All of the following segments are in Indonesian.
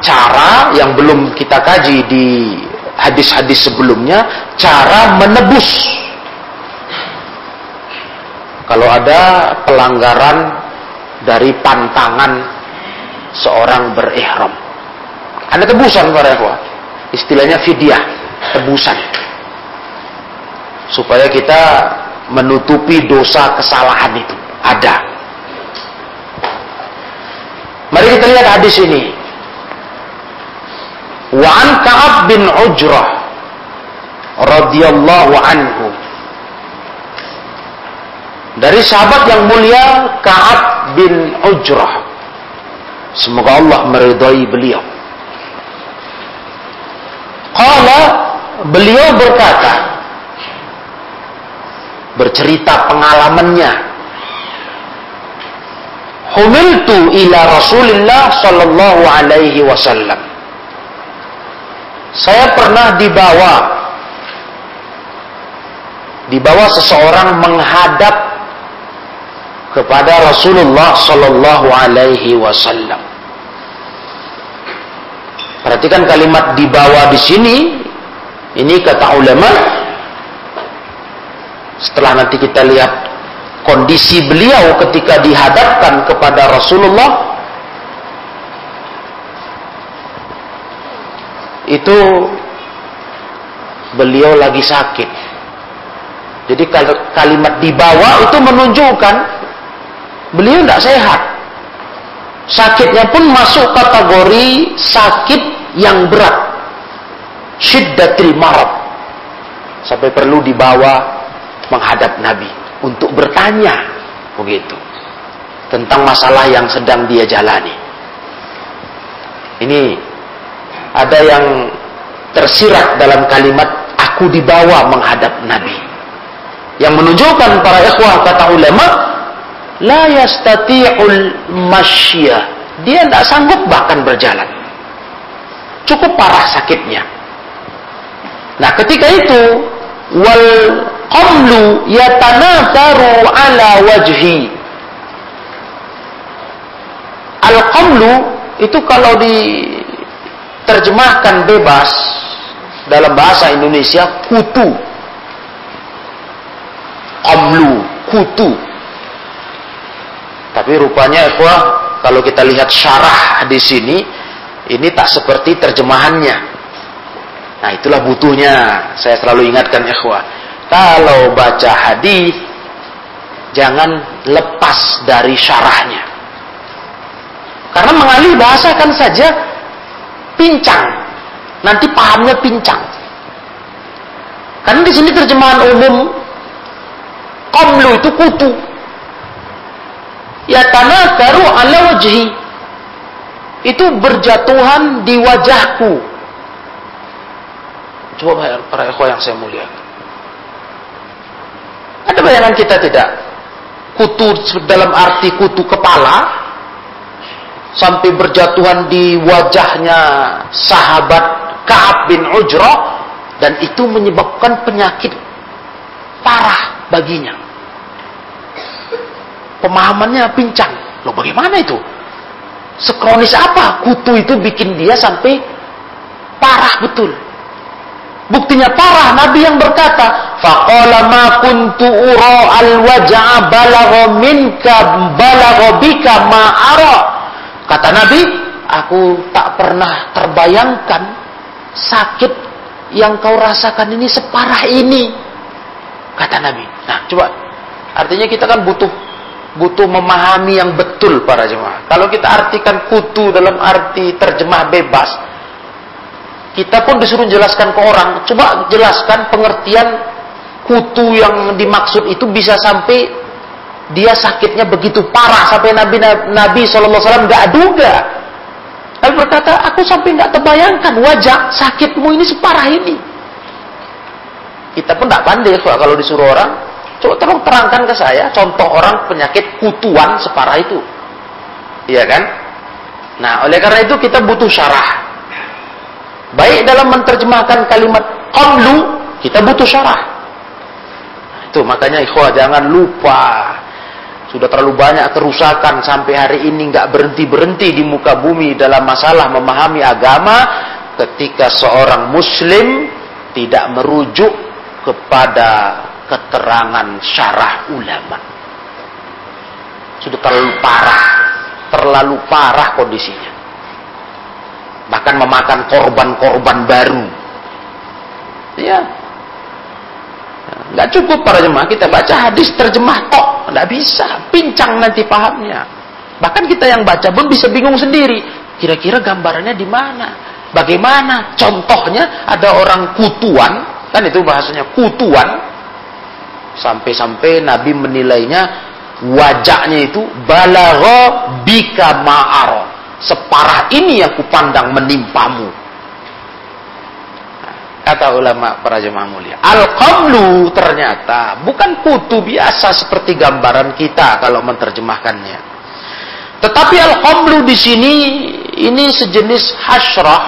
cara yang belum kita kaji di hadis-hadis sebelumnya, cara menebus. Kalau ada pelanggaran dari pantangan seorang berihram. Ada tebusan para ikhwah. Istilahnya fidyah, tebusan. Supaya kita menutupi dosa kesalahan itu. Ada. Mari kita lihat hadis ini. Wa an Ka'ab bin Ujrah radhiyallahu anhu. Dari sahabat yang mulia Ka'ab bin Ujrah. Semoga Allah meridai beliau. Qala beliau berkata bercerita pengalamannya Humiltu ila Rasulillah sallallahu alaihi wasallam Saya pernah dibawa dibawa seseorang menghadap kepada Rasulullah sallallahu alaihi wasallam Perhatikan kalimat dibawa di sini. Ini kata ulama. Setelah nanti kita lihat kondisi beliau ketika dihadapkan kepada Rasulullah. Itu beliau lagi sakit. Jadi kalimat dibawa itu menunjukkan beliau tidak sehat. Sakitnya pun masuk kategori sakit yang berat. Syiddatil marad. Sampai perlu dibawa menghadap Nabi untuk bertanya begitu tentang masalah yang sedang dia jalani. Ini ada yang tersirat dalam kalimat aku dibawa menghadap Nabi. Yang menunjukkan para ikhwah kata ulama la yastati'ul masya. Dia tidak sanggup bahkan berjalan. Cukup parah sakitnya. Nah, ketika itu wal qamlu yatanatharu ala wajhi. Al qamlu itu kalau diterjemahkan bebas dalam bahasa Indonesia kutu. Qamlu, kutu tapi rupanya ikhwah kalau kita lihat syarah di sini ini tak seperti terjemahannya. Nah, itulah butuhnya. Saya selalu ingatkan ikhwah. Kalau baca hadis jangan lepas dari syarahnya. Karena mengalih bahasakan saja pincang. Nanti pahamnya pincang. Karena di sini terjemahan umum komlu itu kutu. Yatanakaru ala wajhi. Itu berjatuhan di wajahku. Coba para ikhwah yang saya muliakan ada bayangan kita tidak? Kutu dalam arti kutu kepala sampai berjatuhan di wajahnya sahabat Ka'ab bin Ujrah dan itu menyebabkan penyakit parah baginya pemahamannya pincang. Loh bagaimana itu? Sekronis apa? Kutu itu bikin dia sampai parah betul. Buktinya parah, Nabi yang berkata, "Faqala ma kuntu ura al-waj'a balagha minka balagha bika ma ara." Kata Nabi, aku tak pernah terbayangkan sakit yang kau rasakan ini separah ini. Kata Nabi. Nah, coba artinya kita kan butuh butuh memahami yang betul para jemaah. Kalau kita artikan kutu dalam arti terjemah bebas, kita pun disuruh jelaskan ke orang. Coba jelaskan pengertian kutu yang dimaksud itu bisa sampai dia sakitnya begitu parah sampai Nabi Nabi SAW nggak duga. Nabi berkata, aku sampai nggak terbayangkan wajah sakitmu ini separah ini. Kita pun tidak pandai kalau disuruh orang Coba tolong terangkan ke saya contoh orang penyakit kutuan separah itu. Iya kan? Nah, oleh karena itu kita butuh syarah. Baik dalam menerjemahkan kalimat qamlu, kita butuh syarah. Itu makanya ikhwah jangan lupa Sudah terlalu banyak kerusakan sampai hari ini nggak berhenti berhenti di muka bumi dalam masalah memahami agama. Ketika seorang Muslim tidak merujuk kepada keterangan syarah ulama. Sudah terlalu parah, terlalu parah kondisinya. Bahkan memakan korban-korban baru. Ya, nggak cukup para jemaah kita baca hadis terjemah kok. Nggak bisa pincang nanti pahamnya. Bahkan kita yang baca pun bisa bingung sendiri kira-kira gambarannya di mana? Bagaimana? Contohnya ada orang kutuan kan itu bahasanya kutuan. Sampai-sampai Nabi menilainya wajahnya itu balagho bika ma'aro. Separah ini yang kupandang menimpamu kata ulama para jemaah mulia. Al-qamlu ternyata bukan kutu biasa seperti gambaran kita kalau menerjemahkannya. Tetapi al-qamlu di sini ini sejenis hasrah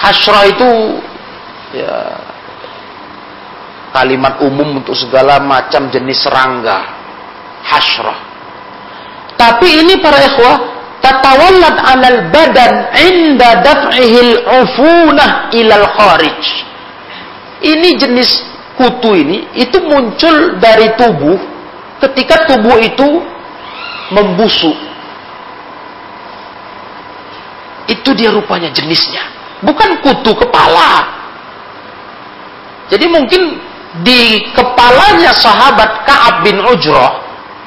hasrah itu ya kalimat umum untuk segala macam jenis serangga. Hasrah tapi ini para ikhwah tatawallad alal badan inda daf'ihil ufunah ilal kharij. Ini jenis kutu ini itu muncul dari tubuh ketika tubuh itu membusuk. Itu dia rupanya jenisnya bukan kutu kepala. Jadi mungkin di kepalanya sahabat Ka'ab bin Ujrah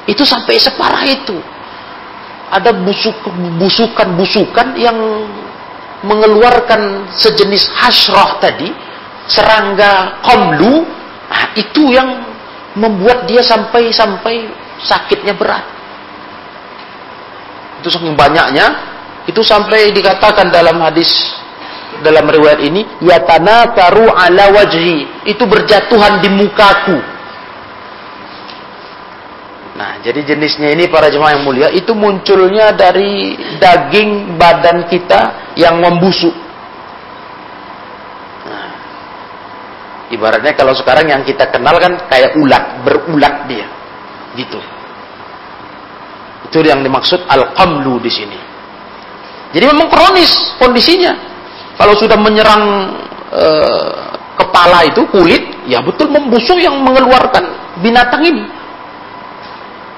itu sampai separah itu. Ada busukan-busukan yang mengeluarkan sejenis hasrah tadi, serangga komlu, nah, itu yang membuat dia sampai-sampai sakitnya berat. Itu saking banyaknya, itu sampai dikatakan dalam hadis dalam riwayat ini yatana karu ala wajhi. Itu berjatuhan di mukaku nah jadi jenisnya ini para jemaah yang mulia itu munculnya dari daging badan kita yang membusuk. Nah, ibaratnya kalau sekarang yang kita kenal kan kayak ulat berulat dia. Gitu. Itu yang dimaksud al-qamlu di sini. Jadi memang kronis kondisinya. Kalau sudah menyerang e, kepala itu kulit, ya betul membusuk yang mengeluarkan binatang ini.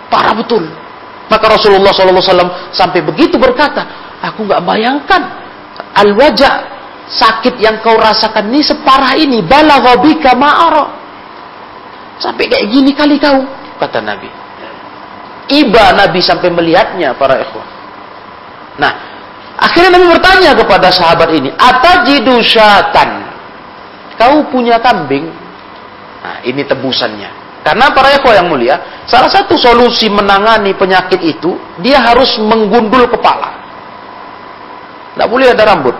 Parah betul. Maka Rasulullah SAW sampai begitu berkata, aku nggak bayangkan al wajah sakit yang kau rasakan ini separah ini balaghabika ma'ara sampai kayak gini kali kau kata Nabi iba Nabi sampai melihatnya para ikhwan nah Akhirnya Nabi bertanya kepada sahabat ini, Atajidu syatan. Kau punya kambing? Nah, ini tebusannya. Karena para ekor yang mulia, salah satu solusi menangani penyakit itu, dia harus menggundul kepala. Tidak boleh ada rambut.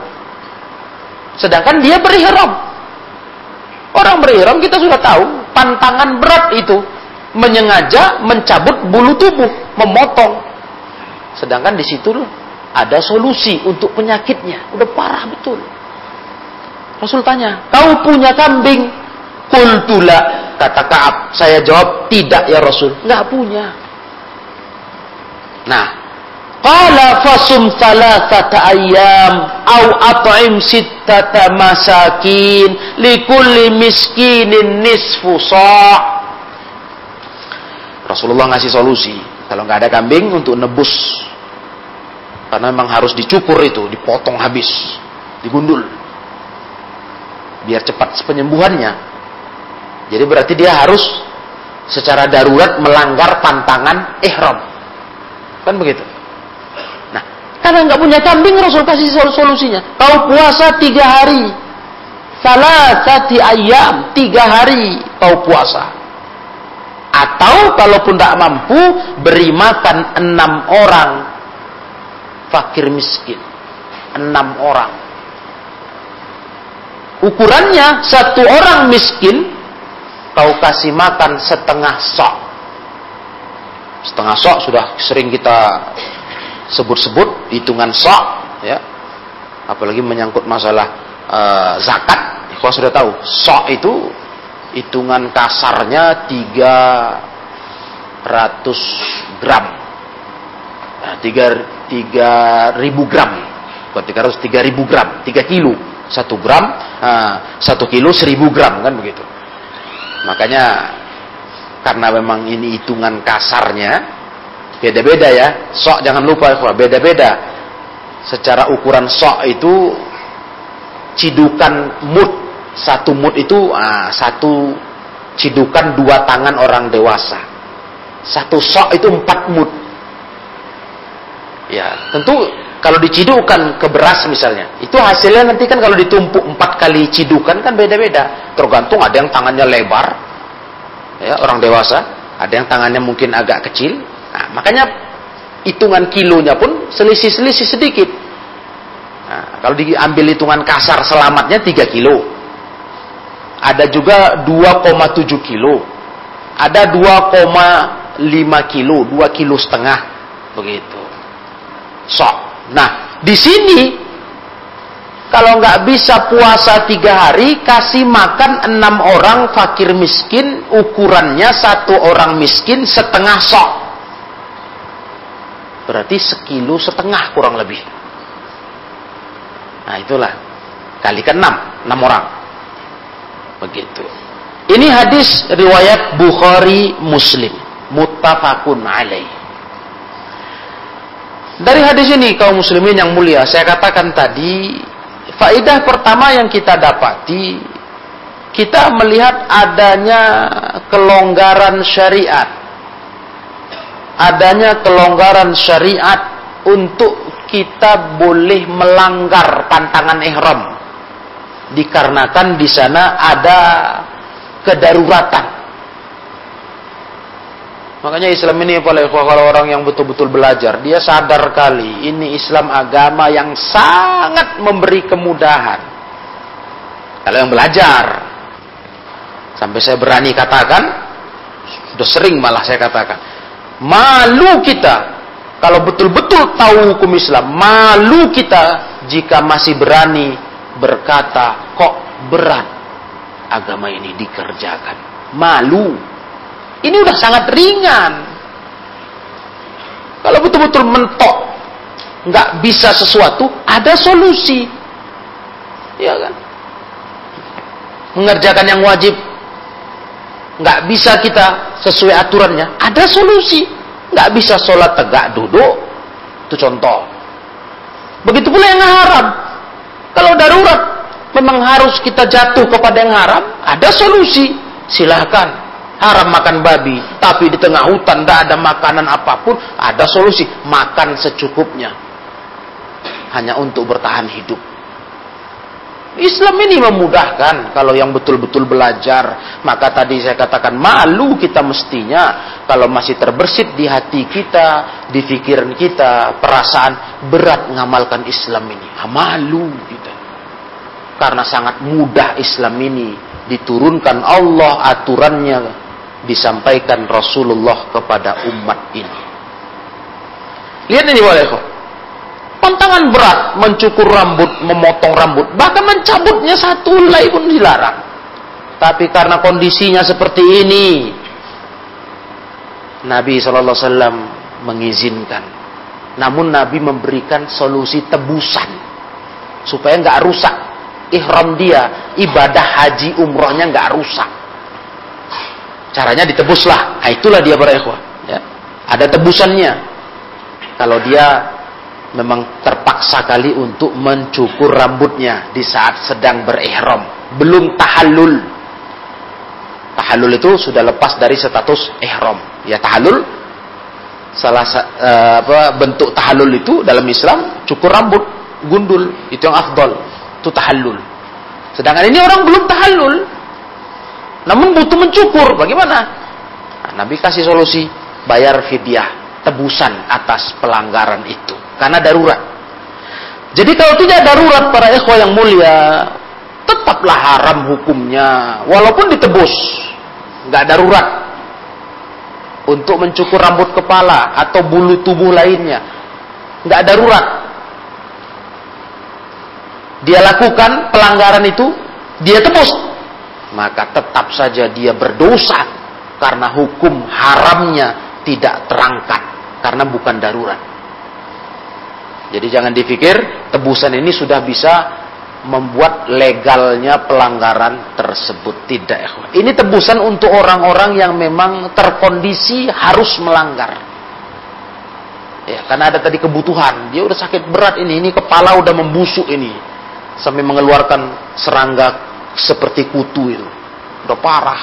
Sedangkan dia berihram. Orang berihram kita sudah tahu, pantangan berat itu. Menyengaja mencabut bulu tubuh, memotong. Sedangkan di situ ada solusi untuk penyakitnya. Udah parah betul. Rasul tanya, kau punya kambing? Kultula, kata Kaab. Saya jawab, tidak ya Rasul. Nggak punya. Nah, Qala fasum thalathata ayyam au at'im sittata masakin likulli miskinin nisfu sa' Rasulullah ngasih solusi. Kalau nggak ada kambing untuk nebus karena memang harus dicukur itu, dipotong habis, digundul. Biar cepat penyembuhannya. Jadi berarti dia harus secara darurat melanggar pantangan ihram. Kan begitu. Nah, karena nggak punya kambing Rasul kasih solusinya. Kau puasa tiga hari. Salah satu ayam tiga hari kau puasa. Atau kalaupun tidak mampu beri makan enam orang fakir miskin. Enam orang. Ukurannya satu orang miskin kau kasih makan setengah sok. Setengah sok sudah sering kita sebut-sebut hitungan sok ya. Apalagi menyangkut masalah uh, zakat. Kau sudah tahu, sok itu hitungan kasarnya tiga gram. Nah, 3, 3000 gram. Bukan 300, 3000 gram, 3 kilo. 1 gram, nah, 1 kilo 1000 gram kan begitu. Makanya karena memang ini hitungan kasarnya beda-beda ya. Sok jangan lupa beda-beda. Secara ukuran sok itu cidukan mut satu mut itu ah, satu cidukan dua tangan orang dewasa. Satu sok itu empat mut. Ya, tentu kalau dicidukkan ke beras misalnya, itu hasilnya nanti kan kalau ditumpuk empat kali cidukan kan beda-beda. Tergantung ada yang tangannya lebar, ya orang dewasa, ada yang tangannya mungkin agak kecil. Nah, makanya hitungan kilonya pun selisih-selisih sedikit. Nah, kalau diambil hitungan kasar selamatnya 3 kilo. Ada juga 2,7 kilo. Ada 2,5 kilo, 2 kilo setengah. Begitu. Sok. Nah, di sini kalau nggak bisa puasa tiga hari, kasih makan enam orang fakir miskin, ukurannya satu orang miskin setengah sok. Berarti sekilo setengah kurang lebih. Nah itulah. Kalikan enam. Enam orang. Begitu. Ini hadis riwayat Bukhari Muslim. Muttafaqun alaih. Dari hadis ini kaum muslimin yang mulia, saya katakan tadi, faidah pertama yang kita dapati, kita melihat adanya kelonggaran syariat. Adanya kelonggaran syariat untuk kita boleh melanggar pantangan ihram dikarenakan di sana ada kedaruratan. Makanya Islam ini kalau orang yang betul-betul belajar, dia sadar kali ini Islam agama yang sangat memberi kemudahan. Kalau yang belajar, sampai saya berani katakan, sudah sering malah saya katakan, malu kita kalau betul-betul tahu hukum Islam, malu kita jika masih berani berkata, kok berat agama ini dikerjakan. Malu. Ini udah sangat ringan. Kalau betul-betul mentok, nggak bisa sesuatu, ada solusi. Ya kan? Mengerjakan yang wajib, nggak bisa kita sesuai aturannya, ada solusi nggak bisa sholat tegak duduk, itu contoh. Begitu pula yang haram. Kalau darurat memang harus kita jatuh kepada yang haram, ada solusi. Silahkan. Haram makan babi, tapi di tengah hutan tidak ada makanan apa pun, ada solusi. Makan secukupnya. Hanya untuk bertahan hidup. Islam ini memudahkan kalau yang betul-betul belajar. Maka tadi saya katakan malu kita mestinya kalau masih terbersit di hati kita, di pikiran kita, perasaan berat mengamalkan Islam ini. Malu kita. Karena sangat mudah Islam ini diturunkan Allah aturannya disampaikan Rasulullah kepada umat ini. Lihat ini kok. Pantangan berat mencukur rambut, memotong rambut, bahkan mencabutnya satu helai pun dilarang. Tapi karena kondisinya seperti ini, Nabi SAW mengizinkan. Namun Nabi memberikan solusi tebusan supaya nggak rusak ihram dia, ibadah haji umrohnya nggak rusak. Caranya ditebuslah. Nah, itulah dia para ikhwah. Ya. Ada tebusannya. Kalau dia memang terpaksa kali untuk mencukur rambutnya di saat sedang berihram, belum tahallul. Tahallul itu sudah lepas dari status ihram. Ya tahallul salah uh, apa bentuk tahallul itu dalam Islam cukur rambut, gundul, itu yang afdol. Itu tahallul. Sedangkan ini orang belum tahallul. Namun butuh mencukur, bagaimana? Nah, Nabi kasih solusi, bayar fidyah, tebusan atas pelanggaran itu karena darurat. Jadi kalau tidak darurat para ikhwah yang mulia, tetaplah haram hukumnya walaupun ditebus. nggak darurat untuk mencukur rambut kepala atau bulu tubuh lainnya. nggak darurat. Dia lakukan pelanggaran itu, dia tebus. Maka tetap saja dia berdosa karena hukum haramnya tidak terangkat karena bukan darurat. Jadi jangan dipikir tebusan ini sudah bisa membuat legalnya pelanggaran tersebut tidak. Ini tebusan untuk orang-orang yang memang terkondisi harus melanggar. Ya, karena ada tadi kebutuhan. Dia udah sakit berat ini, ini kepala udah membusuk ini. Sampai mengeluarkan serangga seperti kutu itu. Udah parah.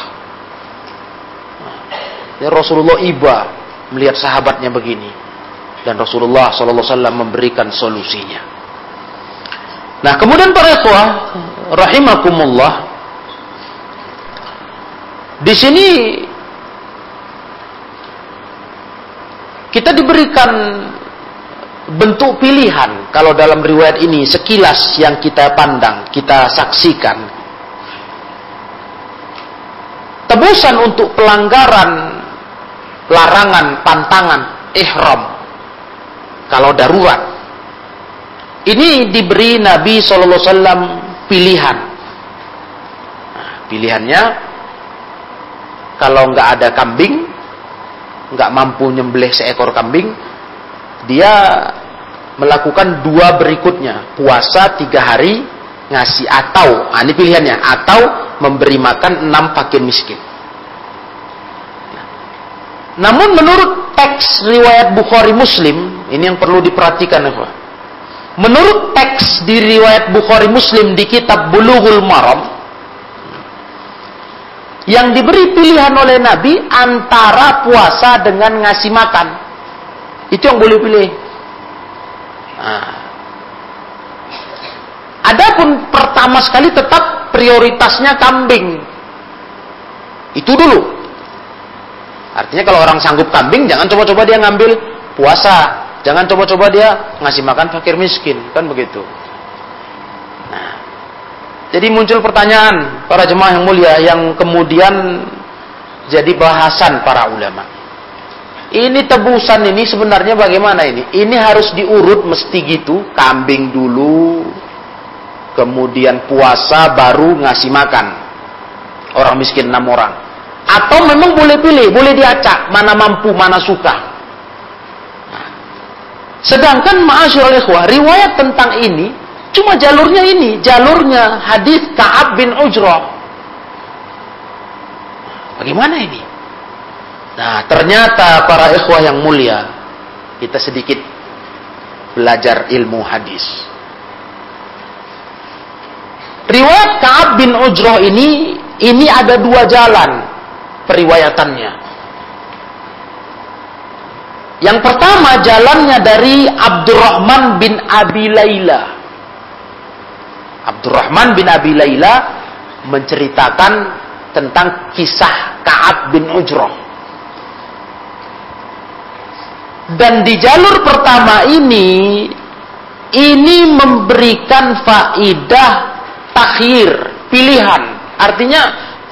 Ya, Rasulullah iba melihat sahabatnya begini. Dan Rasulullah SAW memberikan solusinya. Nah, kemudian para ikhwah rahimakumullah di sini kita diberikan bentuk pilihan kalau dalam riwayat ini sekilas yang kita pandang, kita saksikan. Tebusan untuk pelanggaran larangan pantangan ihram kalau darurat. Ini diberi Nabi Shallallahu Alaihi pilihan. Pilihannya kalau nggak ada kambing nggak mampu nyembelih seekor kambing, dia melakukan dua berikutnya, puasa tiga hari, ngasih atau, nah, ini pilihannya, atau memberi makan enam fakir miskin. Namun menurut teks riwayat Bukhari Muslim, ini yang perlu diperhatikan ya Menurut teks di riwayat Bukhari Muslim di kitab Bulughul Maram, yang diberi pilihan oleh Nabi antara puasa dengan ngasih makan. Itu yang boleh pilih. Nah. Adapun pertama sekali tetap prioritasnya kambing. Itu dulu. Artinya kalau orang sanggup kambing, jangan coba-coba dia ngambil puasa. Jangan coba-coba dia ngasih makan fakir miskin. Kan begitu. Jadi muncul pertanyaan para jemaah yang mulia yang kemudian jadi bahasan para ulama. Ini tebusan ini sebenarnya bagaimana ini? Ini harus diurut mesti gitu, kambing dulu, kemudian puasa baru ngasih makan orang miskin enam orang. Atau memang boleh pilih, boleh diacak mana mampu, mana suka. Sedangkan ma'asyiral ikhwah, riwayat tentang ini Cuma jalurnya ini, jalurnya hadis Ka'ab bin Ujrah. Bagaimana ini? Nah, ternyata para ikhwah yang mulia, kita sedikit belajar ilmu hadis. Riwayat Ka'ab bin Ujrah ini, ini ada dua jalan periwayatannya. Yang pertama jalannya dari Abdurrahman bin Abi Laila. Abdurrahman bin Abi Laila menceritakan tentang kisah Ka'ab bin Ujrah. Dan di jalur pertama ini, ini memberikan faidah takhir, pilihan. Artinya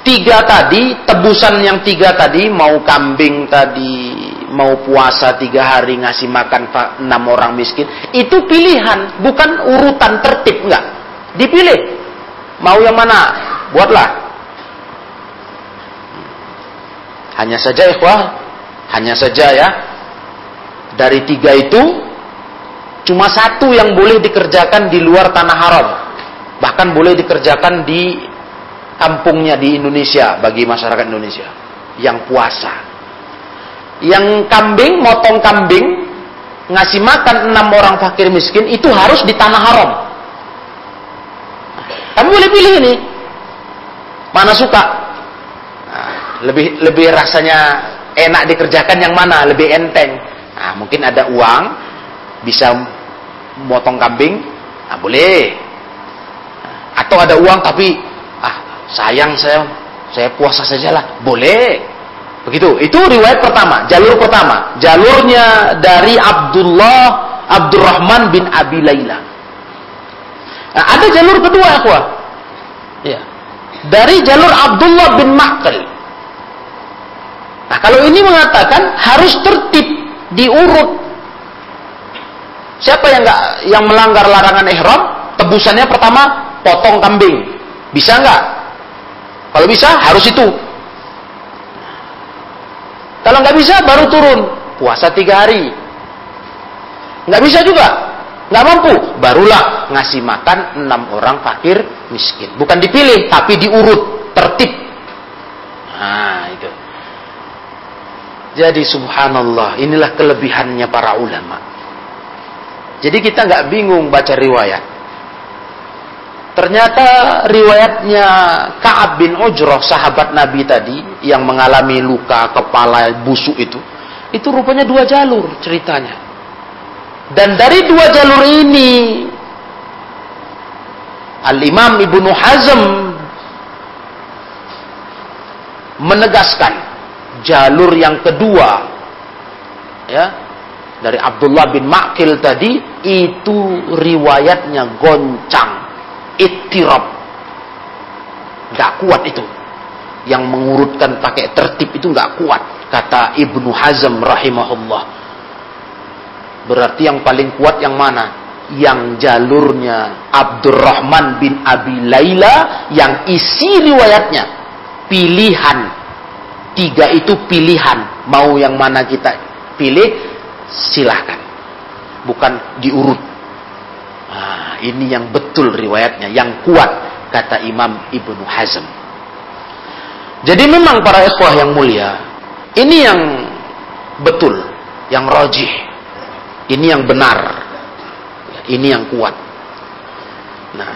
tiga tadi, tebusan yang tiga tadi, mau kambing tadi, mau puasa tiga hari ngasih makan enam orang miskin, itu pilihan, bukan urutan tertib, enggak. Dipilih. Mau yang mana? Buatlah. Hanya saja ikhwah, hanya saja ya. Dari tiga itu, cuma satu yang boleh dikerjakan di luar tanah haram. Bahkan boleh dikerjakan di kampungnya di Indonesia, bagi masyarakat Indonesia. Yang puasa. Yang kambing, motong kambing, ngasih makan enam orang fakir miskin, itu harus di tanah haram. Kamu boleh pilih ini. Mana suka? Nah, lebih lebih rasanya enak dikerjakan yang mana? Lebih enteng. Nah, mungkin ada uang bisa motong kambing, nah, boleh. Atau ada uang tapi ah sayang saya saya puasa saja lah, boleh. Begitu. Itu riwayat pertama, jalur pertama. Jalurnya dari Abdullah Abdurrahman bin Abi Laila. Nah, ada jalur kedua, aku. Ya. Dari jalur Abdullah bin Ma'qil. Nah, kalau ini mengatakan harus tertib, diurut. Siapa yang enggak yang melanggar larangan ihram, tebusannya pertama potong kambing. Bisa enggak? Kalau bisa harus itu. Kalau nggak bisa baru turun puasa tiga hari. Nggak bisa juga, nggak mampu, barulah ngasih makan enam orang fakir miskin. Bukan dipilih, tapi diurut, tertib. Nah itu. Jadi subhanallah, inilah kelebihannya para ulama. Jadi kita nggak bingung baca riwayat. Ternyata riwayatnya Ka'ab bin Ujrah, sahabat Nabi tadi, yang mengalami luka kepala busuk itu, itu rupanya dua jalur ceritanya. Dan dari dua jalur ini, Al-Imam Ibnu Hazm menegaskan jalur yang kedua, ya, dari Abdullah bin Makil tadi, itu riwayatnya goncang ittirab. Gak kuat itu. Yang mengurutkan pakai tertib itu gak kuat. Kata Ibnu Hazm rahimahullah. Berarti yang paling kuat yang mana? Yang jalurnya Abdurrahman bin Abi Laila yang isi riwayatnya pilihan. Tiga itu pilihan. Mau yang mana kita pilih, silahkan. Bukan diurut Nah, ini yang betul riwayatnya, yang kuat kata Imam Ibnu Hazm. Jadi memang para ikhwah yang mulia, ini yang betul, yang rojih, ini yang benar, ini yang kuat. Nah,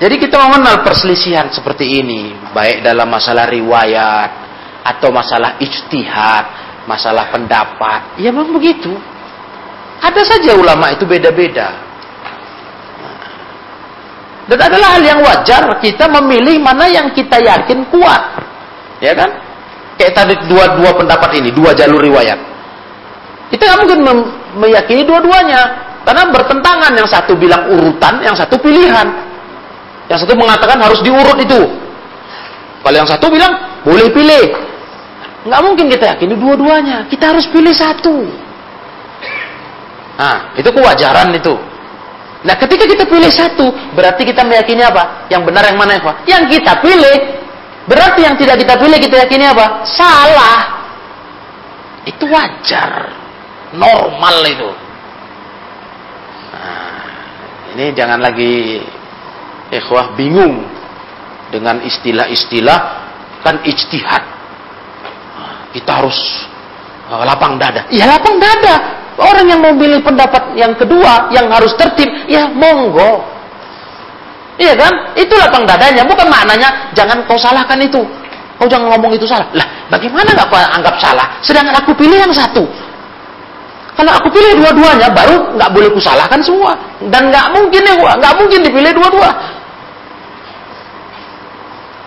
jadi kita mengenal perselisihan seperti ini, baik dalam masalah riwayat atau masalah ijtihad, masalah pendapat, ya memang begitu. Ada saja ulama itu beda-beda. Dan adalah hal yang wajar kita memilih mana yang kita yakin kuat. Ya kan? Kayak tadi dua-dua pendapat ini, dua jalur riwayat. Kita nggak mungkin meyakini dua-duanya. Karena bertentangan. Yang satu bilang urutan, yang satu pilihan. Yang satu mengatakan harus diurut itu. Kalau yang satu bilang, boleh pilih. Nggak mungkin kita yakini dua-duanya. Kita harus pilih satu. Nah, itu kewajaran itu. Nah, ketika kita pilih satu, berarti kita meyakini apa? Yang benar yang mana, ya, Pak? Yang kita pilih, berarti yang tidak kita pilih kita yakini apa? Salah. Itu wajar. Normal itu. Nah, ini jangan lagi ikhwah bingung dengan istilah-istilah kan ijtihad. Nah, kita harus uh, lapang dada. Ya lapang dada. Orang yang mau pilih pendapat yang kedua, yang harus tertib, ya monggo. Iya kan? Itu lapang dadanya. Bukan maknanya jangan kau salahkan itu. Kau jangan ngomong itu salah. Lah, bagaimana nggak kau anggap salah? Sedangkan aku pilih yang satu. Kalau aku pilih dua-duanya, baru nggak boleh kusalahkan semua. Dan nggak mungkin ya, nggak mungkin dipilih dua-dua.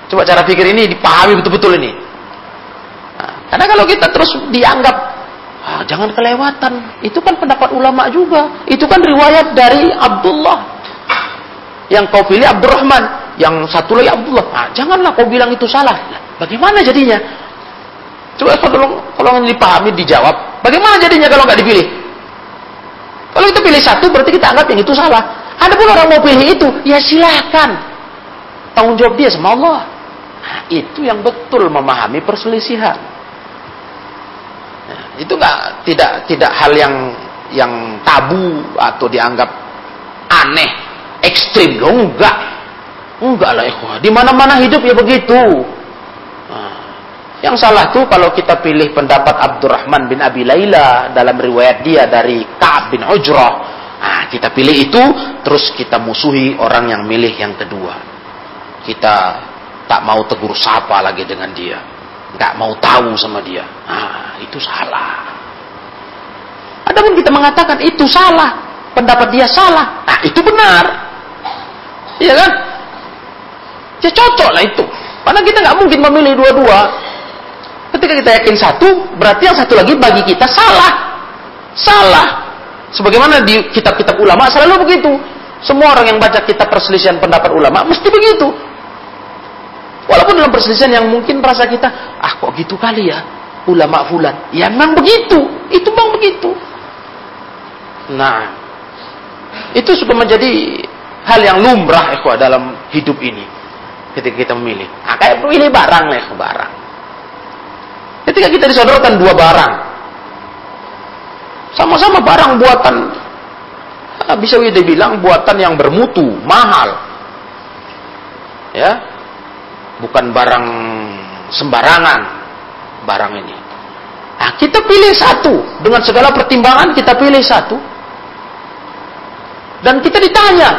Coba cara pikir ini dipahami betul-betul ini. Karena kalau kita terus dianggap Ah, jangan kelewatan. Itu kan pendapat ulama juga. Itu kan riwayat dari Abdullah. Yang kau pilih Abdurrahman. Yang satu lagi Abdullah. Ah, janganlah kau bilang itu salah. bagaimana jadinya? Coba kalau kalau dipahami dijawab. Bagaimana jadinya kalau nggak dipilih? Kalau kita pilih satu berarti kita anggap yang itu salah. Ada pun orang mau pilih itu, ya silahkan. Tanggung jawab dia sama Allah. Nah, itu yang betul memahami perselisihan itu nggak tidak tidak hal yang yang tabu atau dianggap aneh ekstrim. Loh enggak. Enggak lah ikhwah. Di mana mana hidup ya begitu. Nah, yang salah tuh kalau kita pilih pendapat Abdurrahman bin Abi Laila dalam riwayat dia dari Ka'ab bin Ujrah. Nah, kita pilih itu terus kita musuhi orang yang milih yang kedua. Kita tak mau tegur sapa lagi dengan dia nggak mau tahu sama dia. Ah, itu salah. Adapun kita mengatakan itu salah, pendapat dia salah, ah itu benar. Iya kan? Ya cocok lah itu. Karena kita nggak mungkin memilih dua-dua. Ketika kita yakin satu, berarti yang satu lagi bagi kita salah. Salah. Sebagaimana di kitab-kitab ulama selalu begitu. Semua orang yang baca kitab perselisihan pendapat ulama mesti begitu. Walaupun dalam perselisihan yang mungkin merasa kita, ah kok gitu kali ya, ulama fulan. Ya memang begitu, itu memang begitu. Nah, itu sudah menjadi hal yang lumrah ikhwah dalam hidup ini. Ketika kita memilih. Nah, kayak pilih barang lah barang. Ketika kita disodorkan dua barang, sama-sama barang buatan, ah, bisa kita bilang buatan yang bermutu, mahal, ya, bukan barang sembarangan barang ini. Nah, kita pilih satu dengan segala pertimbangan kita pilih satu dan kita ditanya,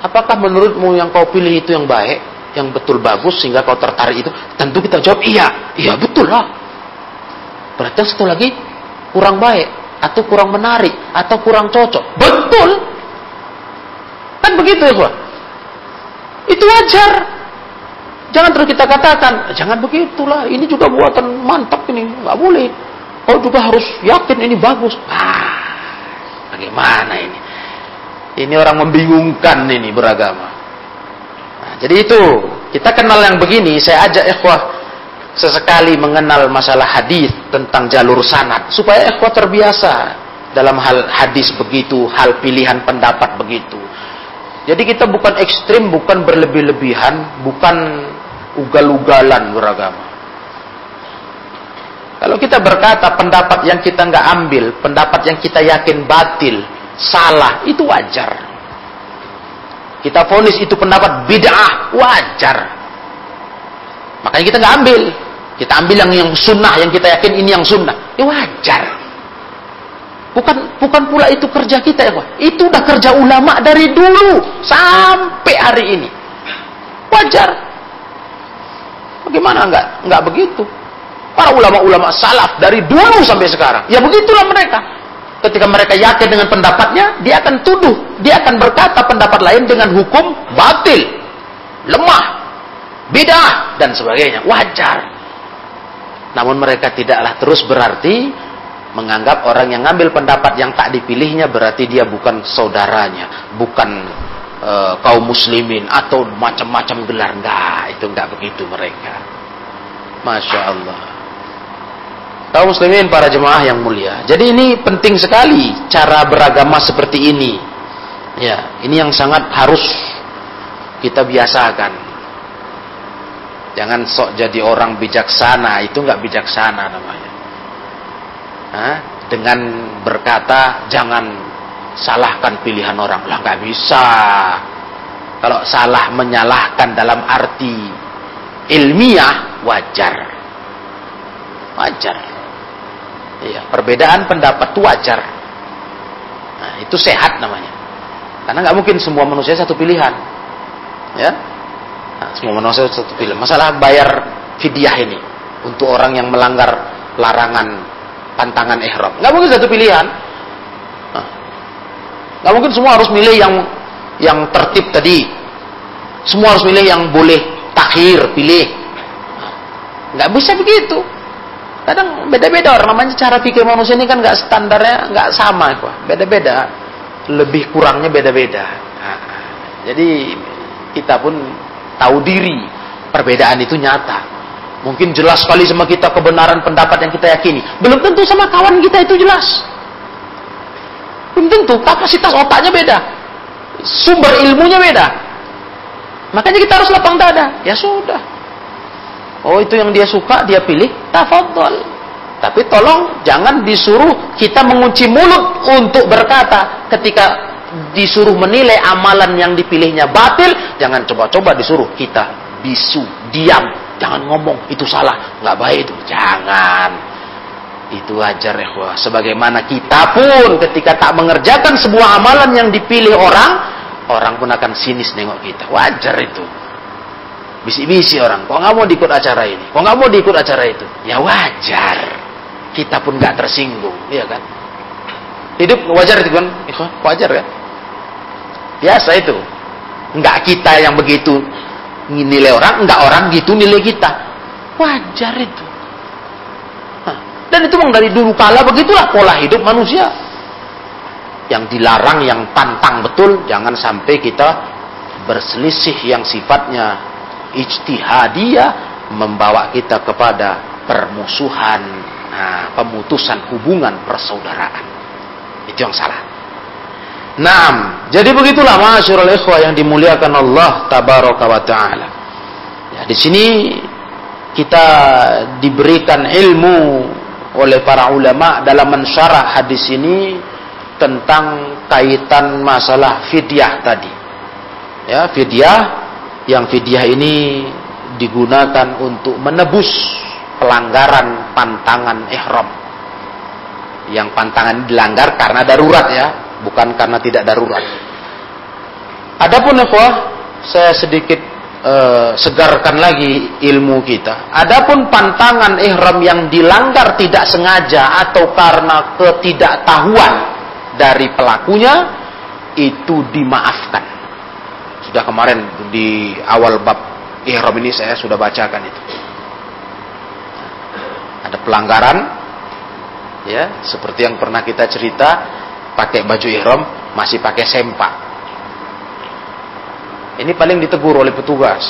apakah menurutmu yang kau pilih itu yang baik, yang betul bagus sehingga kau tertarik itu? Tentu kita jawab iya, iya betul lah. Berarti satu lagi kurang baik atau kurang menarik atau kurang cocok. Betul. Kan begitu ya, Itu wajar. Jangan terus kita katakan, jangan begitulah. Ini juga buatan mantap ini, nggak boleh. Kau juga harus yakin ini bagus. Ah, bagaimana ini? Ini orang membingungkan ini beragama. Nah, jadi itu kita kenal yang begini. Saya ajak ikhwah sesekali mengenal masalah hadis tentang jalur sanad supaya ikhwah terbiasa dalam hal hadis begitu, hal pilihan pendapat begitu. Jadi kita bukan ekstrim, bukan berlebih-lebihan, bukan ugal-ugalan beragama. Kalau kita berkata pendapat yang kita nggak ambil, pendapat yang kita yakin batil, salah, itu wajar. Kita fonis itu pendapat bid'ah, wajar. Makanya kita nggak ambil. Kita ambil yang yang sunnah, yang kita yakin ini yang sunnah. Ya wajar. Bukan bukan pula itu kerja kita ya. Itu udah kerja ulama dari dulu sampai hari ini. Wajar. Bagaimana enggak enggak begitu? Para ulama-ulama salaf dari dulu sampai sekarang. Ya begitulah mereka. Ketika mereka yakin dengan pendapatnya, dia akan tuduh, dia akan berkata pendapat lain dengan hukum batil, lemah, beda dan sebagainya. Wajar. Namun mereka tidaklah terus berarti menganggap orang yang ngambil pendapat yang tak dipilihnya berarti dia bukan saudaranya, bukan e, kaum muslimin atau macam-macam gelar. Enggak itu enggak begitu mereka. Masya Allah. Kaum muslimin para jemaah yang mulia. Jadi ini penting sekali cara beragama seperti ini. Ya ini yang sangat harus kita biasakan. Jangan sok jadi orang bijaksana itu enggak bijaksana namanya? Dengan berkata jangan salahkan pilihan orang. Lah nggak bisa. Kalau salah menyalahkan dalam arti ilmiah wajar. Wajar. Iya perbedaan pendapat itu wajar. Nah, itu sehat namanya. Karena nggak mungkin semua manusia satu pilihan. Ya? Nah, semua manusia satu pilihan. Masalah bayar fidyah ini untuk orang yang melanggar larangan pantangan ihram nggak mungkin satu pilihan Gak mungkin semua harus milih yang yang tertib tadi. Semua harus milih yang boleh takhir, pilih. Gak bisa begitu. Kadang beda-beda orang namanya cara pikir manusia ini kan gak standarnya gak sama kok. Beda-beda. Lebih kurangnya beda-beda. Jadi kita pun tahu diri perbedaan itu nyata. Mungkin jelas sekali sama kita kebenaran pendapat yang kita yakini. Belum tentu sama kawan kita itu jelas. Belum tentu, kapasitas otaknya beda. Sumber ilmunya beda. Makanya kita harus lapang dada. Ya sudah. Oh itu yang dia suka, dia pilih. Tafadhol. Tapi tolong jangan disuruh kita mengunci mulut untuk berkata ketika disuruh menilai amalan yang dipilihnya batil, jangan coba-coba disuruh kita bisu, diam, jangan ngomong itu salah, nggak baik itu, jangan. Itu wajar ya Sebagaimana kita pun ketika tak mengerjakan sebuah amalan yang dipilih orang, orang pun akan sinis nengok kita. Wajar itu. Bisi-bisi orang, kok nggak mau diikut acara ini? Kok nggak mau diikut acara itu? Ya wajar. Kita pun nggak tersinggung, iya kan? Hidup wajar itu kan? Wajar ya? Biasa itu. Enggak kita yang begitu nilai orang, enggak orang gitu nilai kita. Wajar itu. Dan itu memang dari dulu kala begitulah pola hidup manusia. Yang dilarang, yang pantang betul, jangan sampai kita berselisih yang sifatnya ijtihadiyah membawa kita kepada permusuhan, nah, pemutusan hubungan persaudaraan. Itu yang salah. Naam, jadi begitulah masyarul ikhwah yang dimuliakan Allah tabaraka wa taala. Ya, di sini kita diberikan ilmu oleh para ulama dalam mensyarah hadis ini tentang kaitan masalah fidyah tadi. Ya, fidyah yang fidyah ini digunakan untuk menebus pelanggaran pantangan ihram. Yang pantangan dilanggar karena darurat ya, bukan karena tidak darurat. Adapun apa? Saya sedikit uh, segarkan lagi ilmu kita. Adapun pantangan ihram yang dilanggar tidak sengaja atau karena ketidaktahuan dari pelakunya itu dimaafkan. Sudah kemarin di awal bab ihram ini saya sudah bacakan itu. Ada pelanggaran ya, seperti yang pernah kita cerita pakai baju ihram masih pakai sempak ini paling ditegur oleh petugas.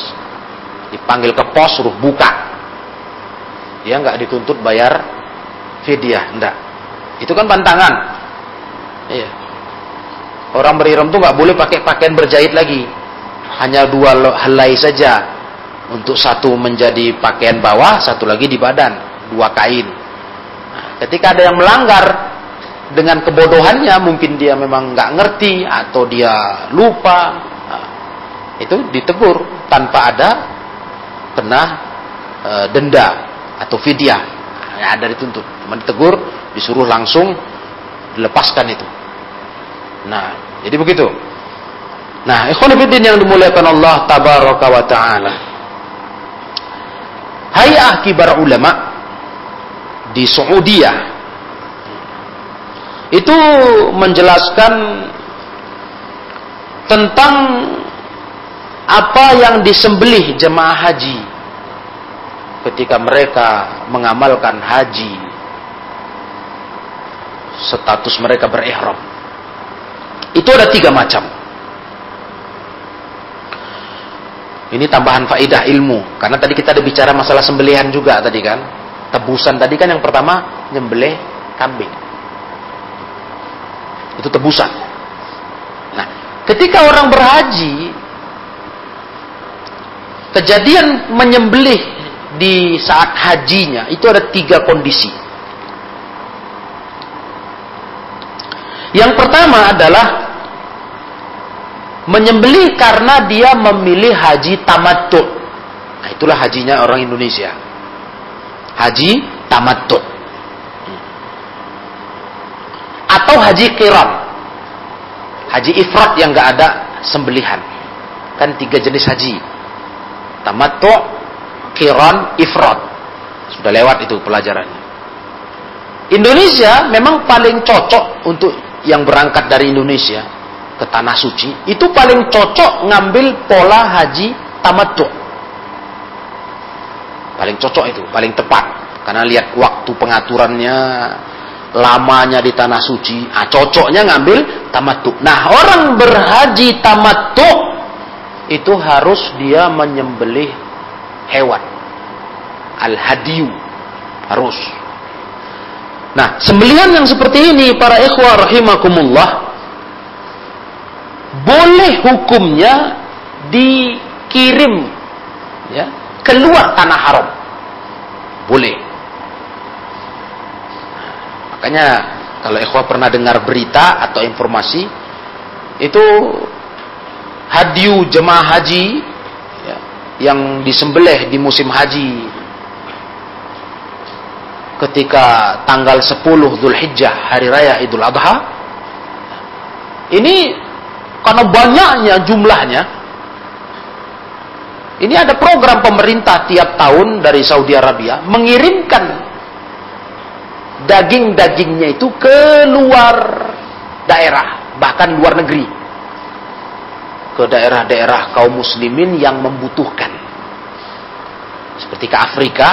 Dipanggil ke pos suruh buka. Dia nggak dituntut bayar fidyah, enggak. Itu kan pantangan. Iya. Orang beriram tuh nggak boleh pakai pakaian berjahit lagi. Hanya dua helai saja. Untuk satu menjadi pakaian bawah, satu lagi di badan, dua kain. Nah, ketika ada yang melanggar dengan kebodohannya, mungkin dia memang nggak ngerti atau dia lupa. Itu ditegur tanpa ada kena e, denda atau fidyah. Ya, ada dituntut. Ditegur disuruh langsung dilepaskan itu. Nah jadi begitu. Nah ikhwan yang dimuliakan Allah tabaraka wa taala. Hayah kibar ulama di Saudi itu menjelaskan tentang apa yang disembelih jemaah haji ketika mereka mengamalkan haji. Status mereka berihram. Itu ada tiga macam. Ini tambahan faidah ilmu. Karena tadi kita ada bicara masalah sembelihan juga tadi kan. Tebusan tadi kan yang pertama nyembelih kambing itu tebusan nah ketika orang berhaji kejadian menyembelih di saat hajinya itu ada tiga kondisi. Yang pertama adalah menyembelih karena dia memilih haji tamattu. Nah, itulah hajinya orang Indonesia. Haji tamattu. Atau haji kiram. Haji ifrat yang gak ada sembelihan. Kan tiga jenis haji tamattu, kiran, ifrat. Sudah lewat itu pelajarannya. Indonesia memang paling cocok untuk yang berangkat dari Indonesia ke tanah suci itu paling cocok ngambil pola haji tamattu. Paling cocok itu, paling tepat karena lihat waktu pengaturannya, lamanya di tanah suci, ah cocoknya ngambil tamattu. Nah, orang berhaji tamattu itu harus dia menyembelih hewan. Al-hadiyu. Harus. Nah, sembelihan yang seperti ini para ikhwah rahimakumullah boleh hukumnya dikirim ya, keluar tanah haram. Boleh. Makanya kalau ikhwah pernah dengar berita atau informasi itu hadiu jemaah haji ya, yang disembelih di musim haji ketika tanggal 10 Zulhijjah hari raya Idul Adha. Ini karena banyaknya jumlahnya ini ada program pemerintah tiap tahun dari Saudi Arabia mengirimkan daging-dagingnya itu ke luar daerah bahkan luar negeri ke daerah-daerah kaum muslimin yang membutuhkan. Seperti ke Afrika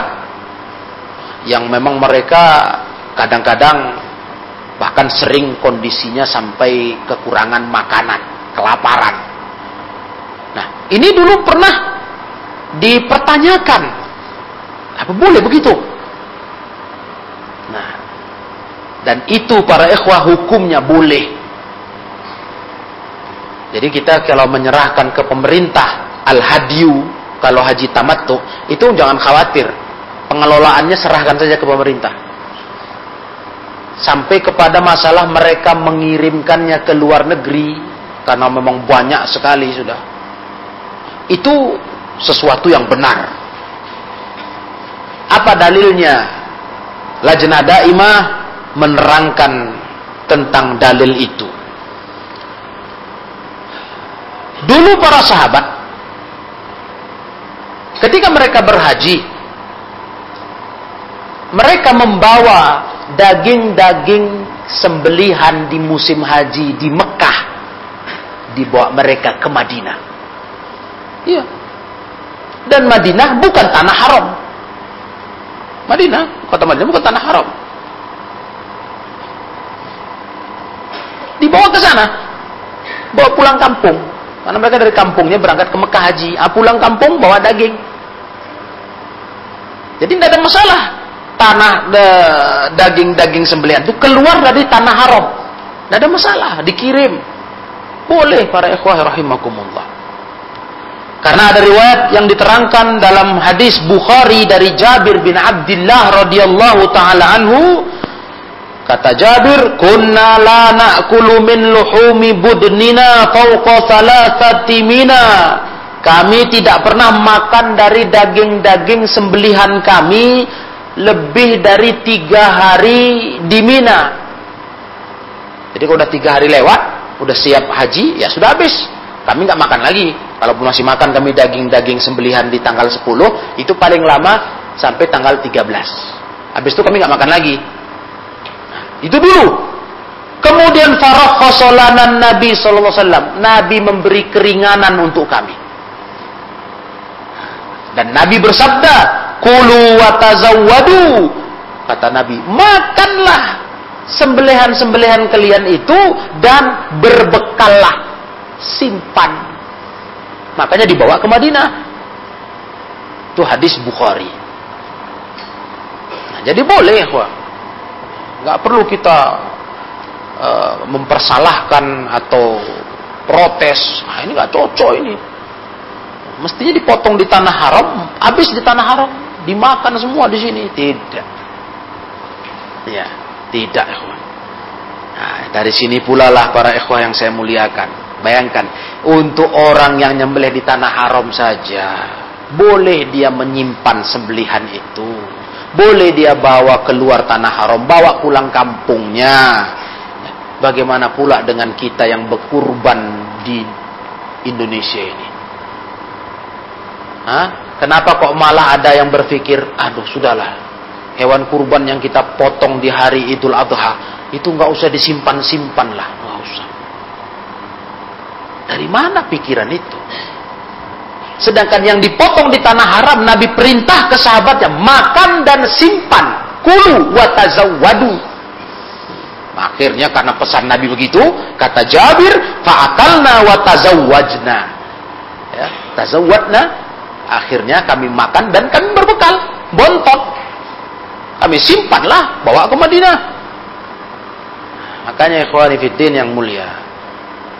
yang memang mereka kadang-kadang bahkan sering kondisinya sampai kekurangan makanan, kelaparan. Nah, ini dulu pernah dipertanyakan. Apa boleh begitu? Nah, dan itu para ikhwah hukumnya boleh jadi kita kalau menyerahkan ke pemerintah al-hadiyu kalau haji tamattu itu jangan khawatir pengelolaannya serahkan saja ke pemerintah. Sampai kepada masalah mereka mengirimkannya ke luar negeri karena memang banyak sekali sudah. Itu sesuatu yang benar. Apa dalilnya? Lajnah Daimah menerangkan tentang dalil itu. Dulu para sahabat ketika mereka berhaji mereka membawa daging-daging sembelihan di musim haji di Mekah dibawa mereka ke Madinah. Iya. Dan Madinah bukan tanah haram. Madinah, kota Madinah bukan tanah haram. Dibawa ke sana. Bawa pulang kampung. Karena mereka dari kampungnya berangkat ke Mekah haji. Ah, pulang kampung bawa daging. Jadi tidak ada masalah. Tanah daging-daging sembelihan itu keluar dari tanah haram. Tidak ada masalah, dikirim. Boleh para ikhwah rahimakumullah. Karena ada riwayat yang diterangkan dalam hadis Bukhari dari Jabir bin Abdullah radhiyallahu taala anhu kata Jabir kunna la na'kulu min luhumi budnina fawqa thalathati mina kami tidak pernah makan dari daging-daging sembelihan kami lebih dari tiga hari di Mina. Jadi kalau udah tiga hari lewat, udah siap haji, ya sudah habis. Kami nggak makan lagi. Kalau masih makan kami daging-daging sembelihan di tanggal 10, itu paling lama sampai tanggal 13. Habis itu kami nggak makan lagi. Itu dulu. Kemudian farah khosolanan Nabi SAW. Nabi memberi keringanan untuk kami. Dan Nabi bersabda, "Kulu wa tazawwadu." Kata Nabi, "Makanlah sembelihan-sembelihan kalian itu dan berbekallah, simpan." Makanya dibawa ke Madinah. Itu hadis Bukhari. Nah, jadi boleh, wah. Nggak perlu kita uh, mempersalahkan atau protes. Nah, ini nggak cocok ini mestinya dipotong di tanah haram, habis di tanah haram, dimakan semua di sini. Tidak. Ya, tidak. Nah, dari sini pula lah para ikhwah yang saya muliakan. Bayangkan, untuk orang yang nyembelih di tanah haram saja, boleh dia menyimpan sembelihan itu. Boleh dia bawa keluar tanah haram, bawa pulang kampungnya. Bagaimana pula dengan kita yang berkurban di Indonesia ini? Hah? Kenapa kok malah ada yang berpikir, aduh sudahlah, hewan kurban yang kita potong di hari Idul Adha itu nggak usah disimpan-simpan lah, nggak usah. Dari mana pikiran itu? Sedangkan yang dipotong di tanah haram, Nabi perintah ke sahabatnya makan dan simpan, kulu watazawadu. Akhirnya karena pesan Nabi begitu, kata Jabir, fa'akalna watazawajna. Ya, tazawwadna Akhirnya kami makan dan kami berbekal. Bontot. Kami simpanlah, bawa ke Madinah. Makanya ikhwani fiddin yang mulia.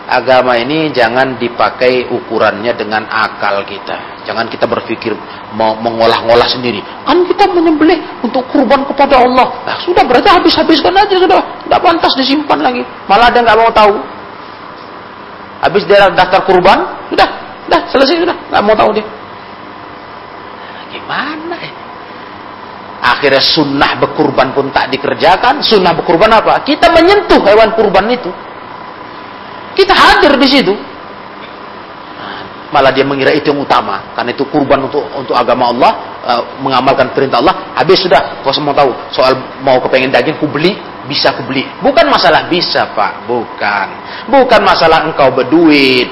Agama ini jangan dipakai ukurannya dengan akal kita. Jangan kita berpikir mau mengolah-ngolah sendiri. Kan kita menyembelih untuk kurban kepada Allah. Nah, sudah berarti habis-habiskan aja sudah. Tidak pantas disimpan lagi. Malah ada nggak mau tahu. Habis dia daftar kurban, sudah, sudah selesai sudah, nggak mau tahu dia. Gimana ya? Akhirnya sunnah berkurban pun tak dikerjakan. Sunnah berkurban apa? Kita menyentuh hewan kurban itu. Kita hadir di situ. Malah dia mengira itu yang utama. Karena itu kurban untuk untuk agama Allah, uh, mengamalkan perintah Allah. Habis sudah, kau semua tahu. Soal mau kepengen daging, ku beli, bisa ku beli. Bukan masalah bisa, Pak. Bukan. Bukan masalah engkau berduit.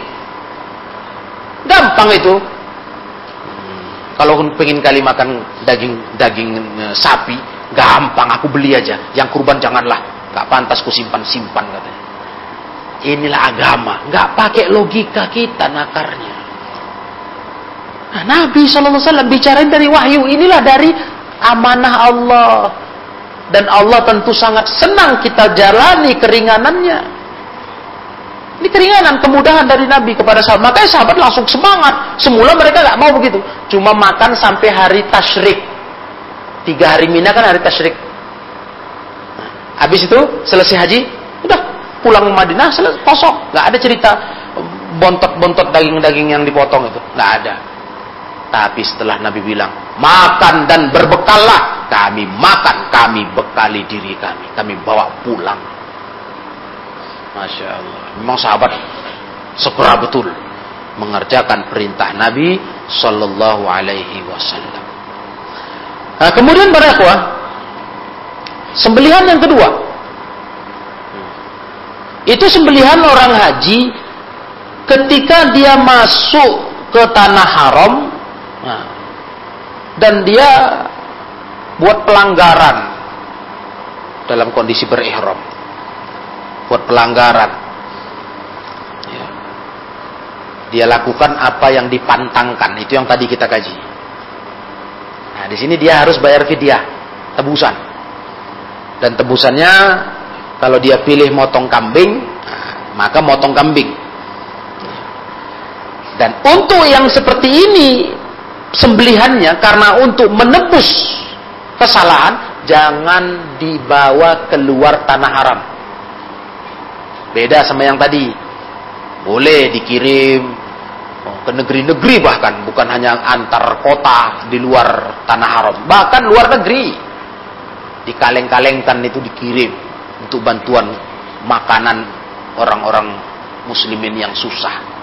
Gampang itu. Kalau pengen kali makan daging daging e, sapi, gampang aku beli aja. Yang kurban janganlah, nggak pantas ku simpan simpan katanya. Inilah agama, nggak pakai logika kita nakarnya. Nah, Nabi SAW bicarain dari wahyu inilah dari amanah Allah dan Allah tentu sangat senang kita jalani keringanannya. Ini keringanan, kemudahan dari Nabi kepada sahabat. Makanya sahabat langsung semangat. Semula mereka nggak mau begitu. Cuma makan sampai hari tashrik. Tiga hari Mina kan hari tasyrik. habis itu selesai haji, udah pulang Madinah kosong, nggak ada cerita bontot-bontot daging-daging yang dipotong itu, nggak ada. Tapi setelah Nabi bilang, makan dan berbekallah, kami makan, kami bekali diri kami, kami bawa pulang. Masya Allah, memang sahabat segera betul mengerjakan perintah Nabi Sallallahu Alaihi Wasallam. Nah, kemudian para sembelihan yang kedua. Itu sembelihan orang haji ketika dia masuk ke tanah haram nah, dan dia buat pelanggaran dalam kondisi berihram. Buat pelanggaran. Ya. Dia lakukan apa yang dipantangkan, itu yang tadi kita kaji. Nah, di sini dia harus bayar fidyah, tebusan. Dan tebusannya kalau dia pilih motong kambing, maka motong kambing. Dan untuk yang seperti ini sembelihannya karena untuk menebus kesalahan jangan dibawa keluar tanah haram. Beda sama yang tadi. Boleh dikirim ke negeri-negeri bahkan bukan hanya antar kota di luar tanah haram bahkan luar negeri dikaleng-kalengkan itu dikirim untuk bantuan makanan orang-orang muslimin yang susah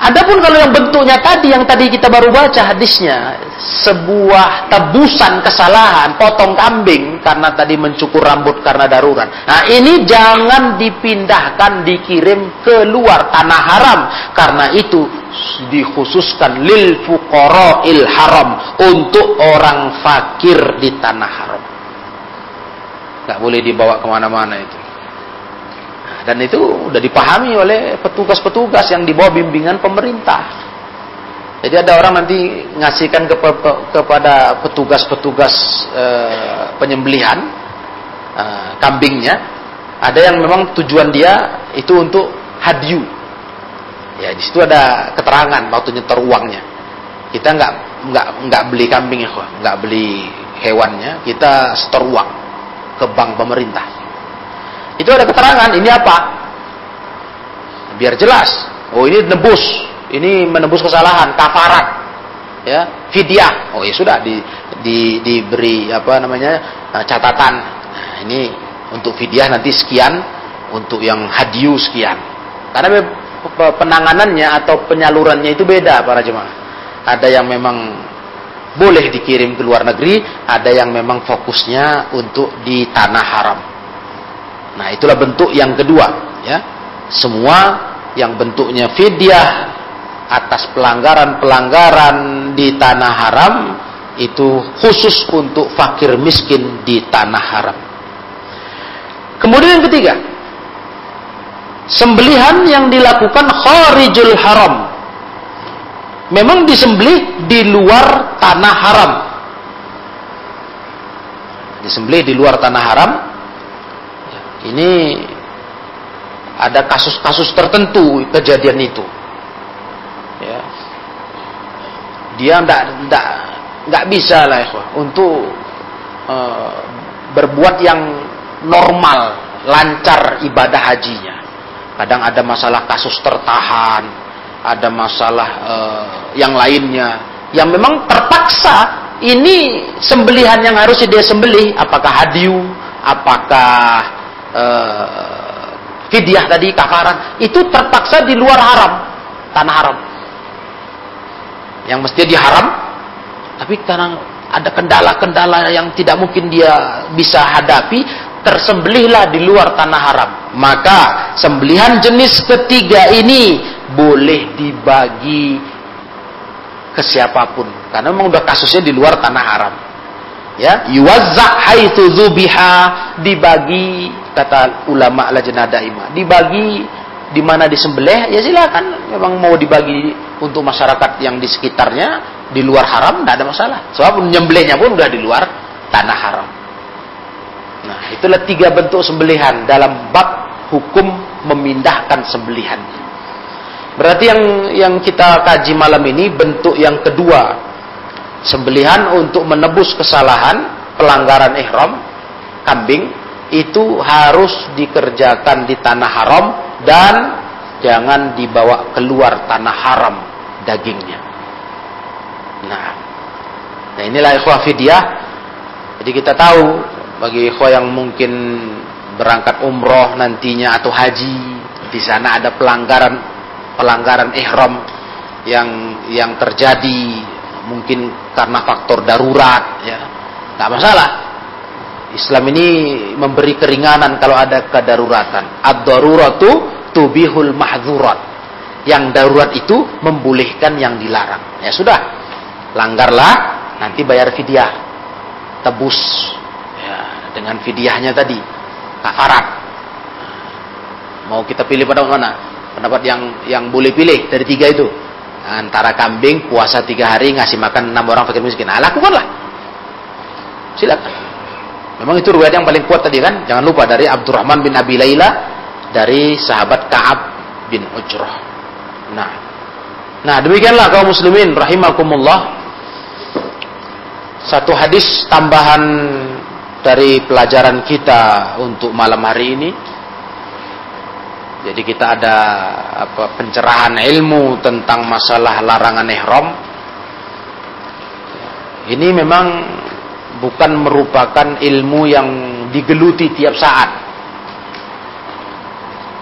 Adapun kalau yang bentuknya tadi yang tadi kita baru baca hadisnya sebuah tebusan kesalahan potong kambing karena tadi mencukur rambut karena darurat. Nah, ini jangan dipindahkan dikirim ke luar tanah haram karena itu dikhususkan lil il haram untuk orang fakir di tanah haram. Gak boleh dibawa ke mana-mana itu. Dan itu sudah dipahami oleh petugas-petugas yang di bawah bimbingan pemerintah. Jadi ada orang nanti ngasihkan ke, kepada petugas-petugas e, penyembelihan e, kambingnya. Ada yang memang tujuan dia itu untuk hadyu. Ya di situ ada keterangan waktu nyetor uangnya. Kita nggak nggak nggak beli kambing ya, nggak beli hewannya. Kita setor uang ke bank pemerintah. Itu ada keterangan, ini apa? Biar jelas. Oh ini nebus, ini menebus kesalahan, kafarat, ya, fidyah. Oh ya sudah di, di, diberi apa namanya eh, catatan. Nah, ini untuk fidyah nanti sekian, untuk yang hadiu sekian. Karena penanganannya atau penyalurannya itu beda para jemaah. Ada yang memang boleh dikirim ke luar negeri, ada yang memang fokusnya untuk di tanah haram. Nah, itulah bentuk yang kedua, ya. Semua yang bentuknya fidyah atas pelanggaran-pelanggaran di tanah haram itu khusus untuk fakir miskin di tanah haram. Kemudian yang ketiga, sembelihan yang dilakukan kharijul haram. Memang disembelih di luar tanah haram. Disembelih di luar tanah haram ini ada kasus-kasus tertentu kejadian itu. Ya. Dia ndak ndak nggak bisa lah ya, untuk uh, berbuat yang normal, lancar ibadah hajinya. Kadang ada masalah kasus tertahan, ada masalah uh, yang lainnya. Yang memang terpaksa ini sembelihan yang harus dia sembelih. Apakah hadiu? Apakah uh, fidyah tadi kafaran? Itu terpaksa di luar haram. Tanah haram. Yang mestinya diharam tapi karena ada kendala-kendala yang tidak mungkin dia bisa hadapi tersembelihlah di luar tanah haram. Maka sembelihan jenis ketiga ini boleh dibagi ke siapa pun. Karena memang udah kasusnya di luar tanah haram ya yuwazza haitsu dzubiha dibagi kata ulama lajnah daimah dibagi di mana disembelih ya silakan. Memang mau dibagi untuk masyarakat yang di sekitarnya di luar haram tidak ada masalah. Sebab nyembelihnya pun udah di luar tanah haram. Nah itulah tiga bentuk sembelihan dalam bab hukum memindahkan sembelihan berarti yang yang kita kaji malam ini bentuk yang kedua sembelihan untuk menebus kesalahan pelanggaran ihram kambing itu harus dikerjakan di tanah haram dan jangan dibawa keluar tanah haram dagingnya. Nah, nah inilah ikhwah fidyah. Jadi kita tahu bagi ikhwah yang mungkin berangkat umroh nantinya atau haji di sana ada pelanggaran pelanggaran ihram yang yang terjadi mungkin karena faktor darurat ya. Nggak masalah. Islam ini memberi keringanan kalau ada kedaruratan. Ad-daruratu tubihul mahzurat yang darurat itu membolehkan yang dilarang. Ya sudah. Langgarlah nanti bayar fidyah. Tebus. Ya, dengan fidyahnya tadi. Kafarat mau kita pilih pada mana pendapat yang yang boleh pilih dari tiga itu antara kambing puasa tiga hari ngasih makan enam orang fakir miskin. Nah, lakukanlah. Silakan. Memang itu riwayat yang paling kuat tadi kan. Jangan lupa dari Abdurrahman bin Abi Laila dari sahabat Ka'ab bin Ujrah. Nah, nah demikianlah kaum muslimin rahimakumullah. Satu hadis tambahan dari pelajaran kita untuk malam hari ini jadi kita ada apa pencerahan ilmu tentang masalah larangan ihram. Ini memang bukan merupakan ilmu yang digeluti tiap saat.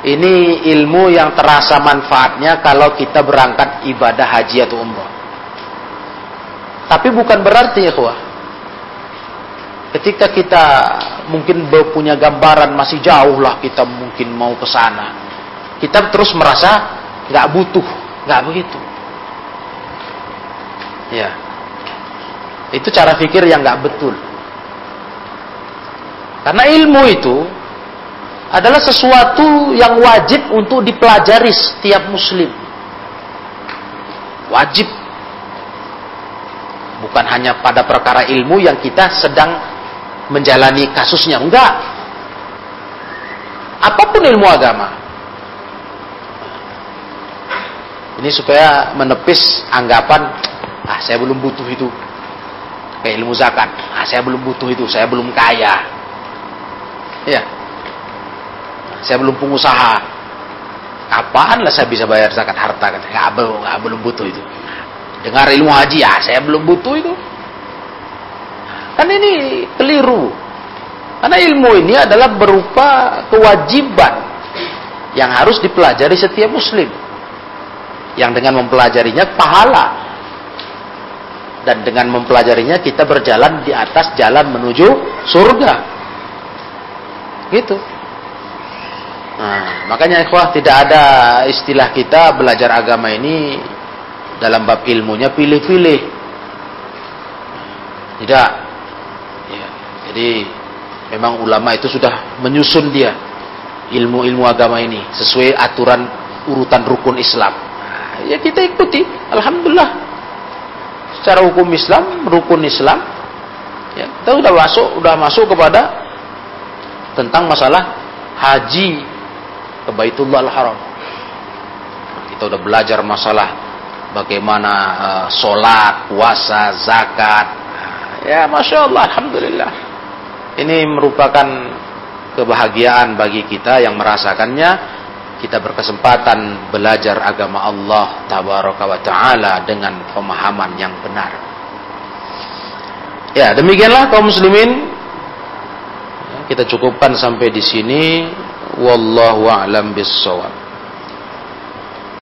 Ini ilmu yang terasa manfaatnya kalau kita berangkat ibadah haji atau umrah. Tapi bukan berarti ya Ketika kita mungkin punya gambaran masih jauh lah kita mungkin mau ke sana kita terus merasa nggak butuh, nggak begitu. Ya, itu cara pikir yang nggak betul. Karena ilmu itu adalah sesuatu yang wajib untuk dipelajari setiap muslim. Wajib. Bukan hanya pada perkara ilmu yang kita sedang menjalani kasusnya. Enggak. Apa pun ilmu agama. Ini supaya menepis anggapan, ah saya belum butuh itu. Kayak ilmu zakat, ah saya belum butuh itu, saya belum kaya. Ya. Saya belum pengusaha. Apaan lah saya bisa bayar zakat harta kan? Nggak, belum, nggak belum butuh itu. Dengar ilmu haji ya, saya belum butuh itu. Kan ini keliru. Karena ilmu ini adalah berupa kewajiban yang harus dipelajari setiap muslim yang dengan mempelajarinya pahala. Dan dengan mempelajarinya kita berjalan di atas jalan menuju surga. Gitu. Nah, makanya ikhwah tidak ada istilah kita belajar agama ini dalam bab ilmunya pilih-pilih. Tidak. Ya, jadi memang ulama itu sudah menyusun dia ilmu-ilmu agama ini sesuai aturan urutan rukun Islam ya kita ikuti. Alhamdulillah. Secara hukum Islam, rukun Islam, ya, kita sudah masuk, sudah masuk kepada tentang masalah haji ke Baitullah Al-Haram. Kita sudah belajar masalah bagaimana uh, sholat, puasa, zakat. Ya, masya Allah, alhamdulillah. Ini merupakan kebahagiaan bagi kita yang merasakannya kita berkesempatan belajar agama Allah tabaraka wa taala dengan pemahaman yang benar. Ya, demikianlah kaum muslimin. Kita cukupkan sampai di sini. Wallahu a'lam bissawab.